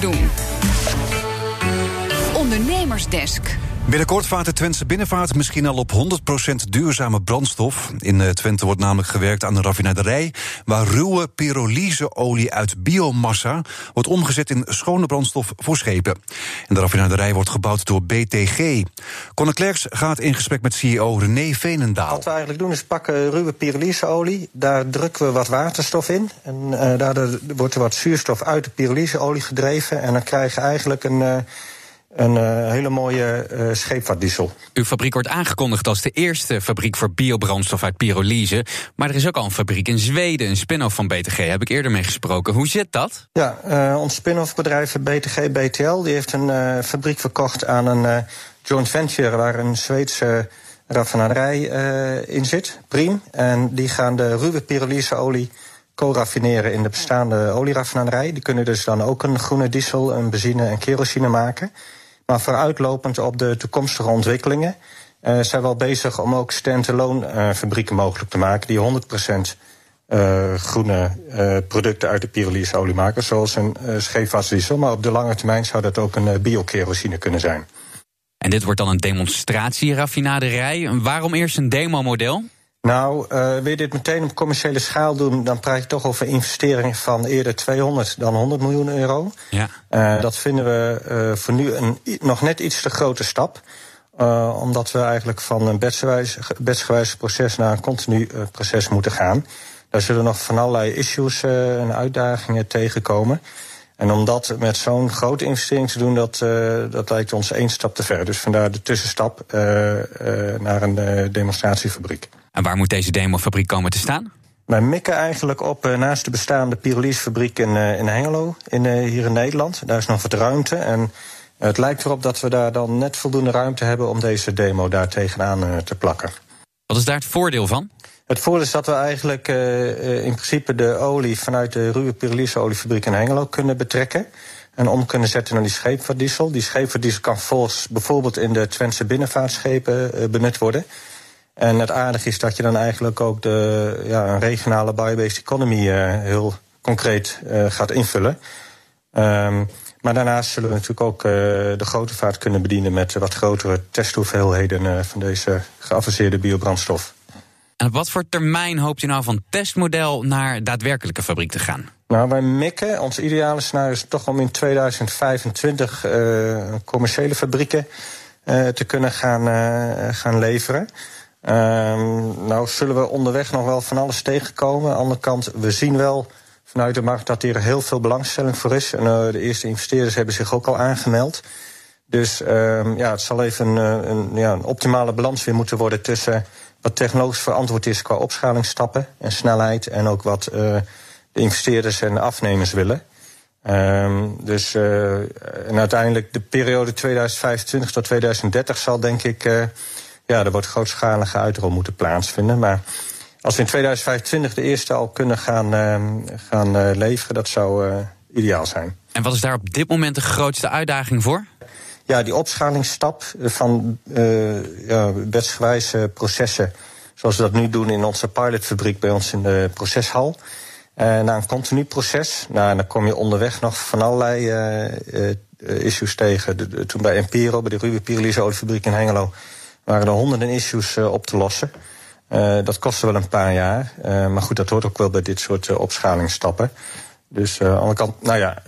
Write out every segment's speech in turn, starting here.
doen. Ondernemersdesk. Binnenkort vaart de Twentse binnenvaart misschien al op 100% duurzame brandstof. In eh, Twente wordt namelijk gewerkt aan een raffinaderij... waar ruwe pyrolyseolie uit biomassa wordt omgezet in schone brandstof voor schepen. En de raffinaderij wordt gebouwd door BTG. Conor Klerks gaat in gesprek met CEO René Veenendaal. Wat we eigenlijk doen is pakken ruwe pyrolyseolie, daar drukken we wat waterstof in... en uh, daardoor wordt er wat zuurstof uit de pyrolyseolie gedreven... en dan krijg je eigenlijk een... Uh, een uh, hele mooie uh, scheepvaartdiesel. Uw fabriek wordt aangekondigd als de eerste fabriek voor biobrandstof uit pyrolyse. Maar er is ook al een fabriek in Zweden, een spin-off van BTG. Heb ik eerder mee gesproken. Hoe zit dat? Ja, uh, ons spin-off bedrijf BTG BTL die heeft een fabriek verkocht aan een joint venture waar een Zweedse raffinaderij in zit, Priem. En die gaan de ruwe pyrolyseolie co-raffineren in de bestaande olieraffinaderij. Die kunnen dus dan ook een groene diesel, een benzine en kerosine maken. Maar vooruitlopend op de toekomstige ontwikkelingen uh, zijn we al bezig om ook stand-alone fabrieken mogelijk te maken die 100% uh, groene producten uit de pyrolyseolie maken, zoals een scheepvaartdiesel. Maar op de lange termijn zou dat ook een biokerosine kunnen zijn. En dit wordt dan een demonstratieraffinaderij. Waarom eerst een demo-model? Nou, uh, wil je dit meteen op commerciële schaal doen, dan praat je toch over investeringen van eerder 200 dan 100 miljoen euro. Ja. Uh, dat vinden we uh, voor nu een nog net iets te grote stap. omdat we eigenlijk van een bedsgewijs proces naar een continu proces moeten gaan. Daar zullen nog van allerlei issues en uitdagingen tegenkomen. En om dat met zo'n grote investering te doen, dat, dat lijkt ons één stap te ver. Dus vandaar de tussenstap naar een demonstratiefabriek. En waar moet deze demofabriek komen te staan? Wij mikken eigenlijk op uh, naast de bestaande pyrolysefabriek in, uh, in Hengelo, in, uh, hier in Nederland. Daar is nog wat ruimte. En het lijkt erop dat we daar dan net voldoende ruimte hebben om deze demo daar tegenaan te plakken. Wat is daar het voordeel van? Het voordeel is dat we eigenlijk in principe de olie vanuit de ruwe pyrolyseoliefabriek in Hengelo kunnen betrekken. En om kunnen zetten naar die scheepvaartdiesel. Die scheepvaartdiesel kan volgens bijvoorbeeld in de Twentse binnenvaartschepen benut worden. En het aardige is dat je dan eigenlijk ook de ja, een regionale biobased economy uh, heel concreet uh, gaat invullen. Um, maar daarnaast zullen we natuurlijk ook uh, de grote vaart kunnen bedienen met wat grotere testhoeveelheden van deze geavanceerde biobrandstof. En op wat voor termijn hoopt u nou van testmodel naar daadwerkelijke fabriek te gaan? Nou, wij mikken. Ons ideale scenario is toch om in 2025 commerciële fabrieken te kunnen gaan, gaan leveren. Um, nou zullen we onderweg nog wel van alles tegenkomen. Aan de andere kant, we zien wel vanuit de markt dat hier heel veel belangstelling voor is. En uh, de eerste investeerders hebben zich ook al aangemeld. Dus um, ja, het zal even een, een, ja, een optimale balans weer moeten worden tussen wat technologisch verantwoord is qua opschalingsstappen en snelheid. En ook wat uh, de investeerders en afnemers willen. Um, dus uh, en uiteindelijk de periode 2025 tot 2030 zal denk ik ja, er wordt grootschalige uitrol moeten plaatsvinden. Maar als we in 2025 de eerste al kunnen gaan, uh, gaan uh, leveren, dat zou uh, ideaal zijn. En wat is daar op dit moment de grootste uitdaging voor? Ja, die opschalingsstap van uh, ja, wetsgewijze processen, zoals we dat nu doen in onze pilotfabriek bij ons in de proceshal. Naar een continu proces. Nou, dan kom je onderweg nog van allerlei issues tegen. De, de, toen bij Empiro, bij de ruwe pyrolyseoliefabriek in Hengelo, waren er honderden issues uh, op te lossen. Uh, dat kostte wel een paar jaar. Uh, maar goed, dat hoort ook wel bij dit soort opschalingsstappen. Dus aan de andere kant, nou ja,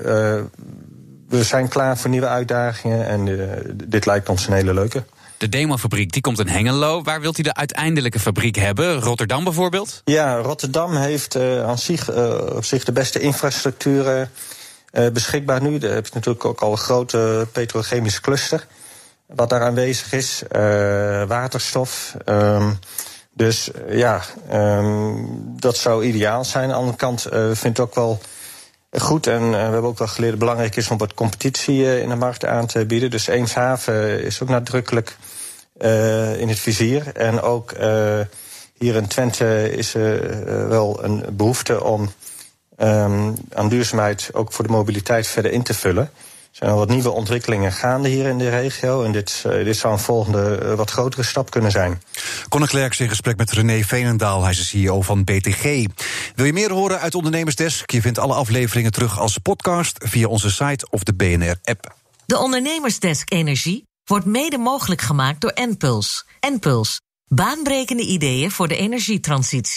we zijn klaar voor nieuwe uitdagingen. En dit lijkt ons een hele leuke. De demofabriek die komt in Hengelo. Waar wilt u de uiteindelijke fabriek hebben? Rotterdam bijvoorbeeld? Ja, Rotterdam heeft aan zich, op zich de beste infrastructuur beschikbaar nu. Daar heb je natuurlijk ook al een grote petrochemische cluster wat daar aanwezig is. Uh, waterstof. Um, dus ja, um, dat zou ideaal zijn. Aan de andere kant uh, vind ik ook wel goed. En we hebben ook wel geleerd dat het belangrijk is om wat competitie in de markt aan te bieden. Dus Eemshaven is ook nadrukkelijk in het vizier. En ook hier in Twente is er wel een behoefte om um, aan duurzaamheid ook voor de mobiliteit verder in te vullen zijn al wat nieuwe ontwikkelingen gaande hier in de regio. En dit, dit zou een volgende wat grotere stap kunnen zijn. Conor Klerks in gesprek met René Veenendaal. Hij is de CEO van BTG. Wil je meer horen uit Ondernemersdesk? Je vindt alle afleveringen terug als podcast via onze site of de BNR-app. De Ondernemersdesk Energie wordt mede mogelijk gemaakt door Enpuls. Enpuls, baanbrekende ideeën voor de energietransitie.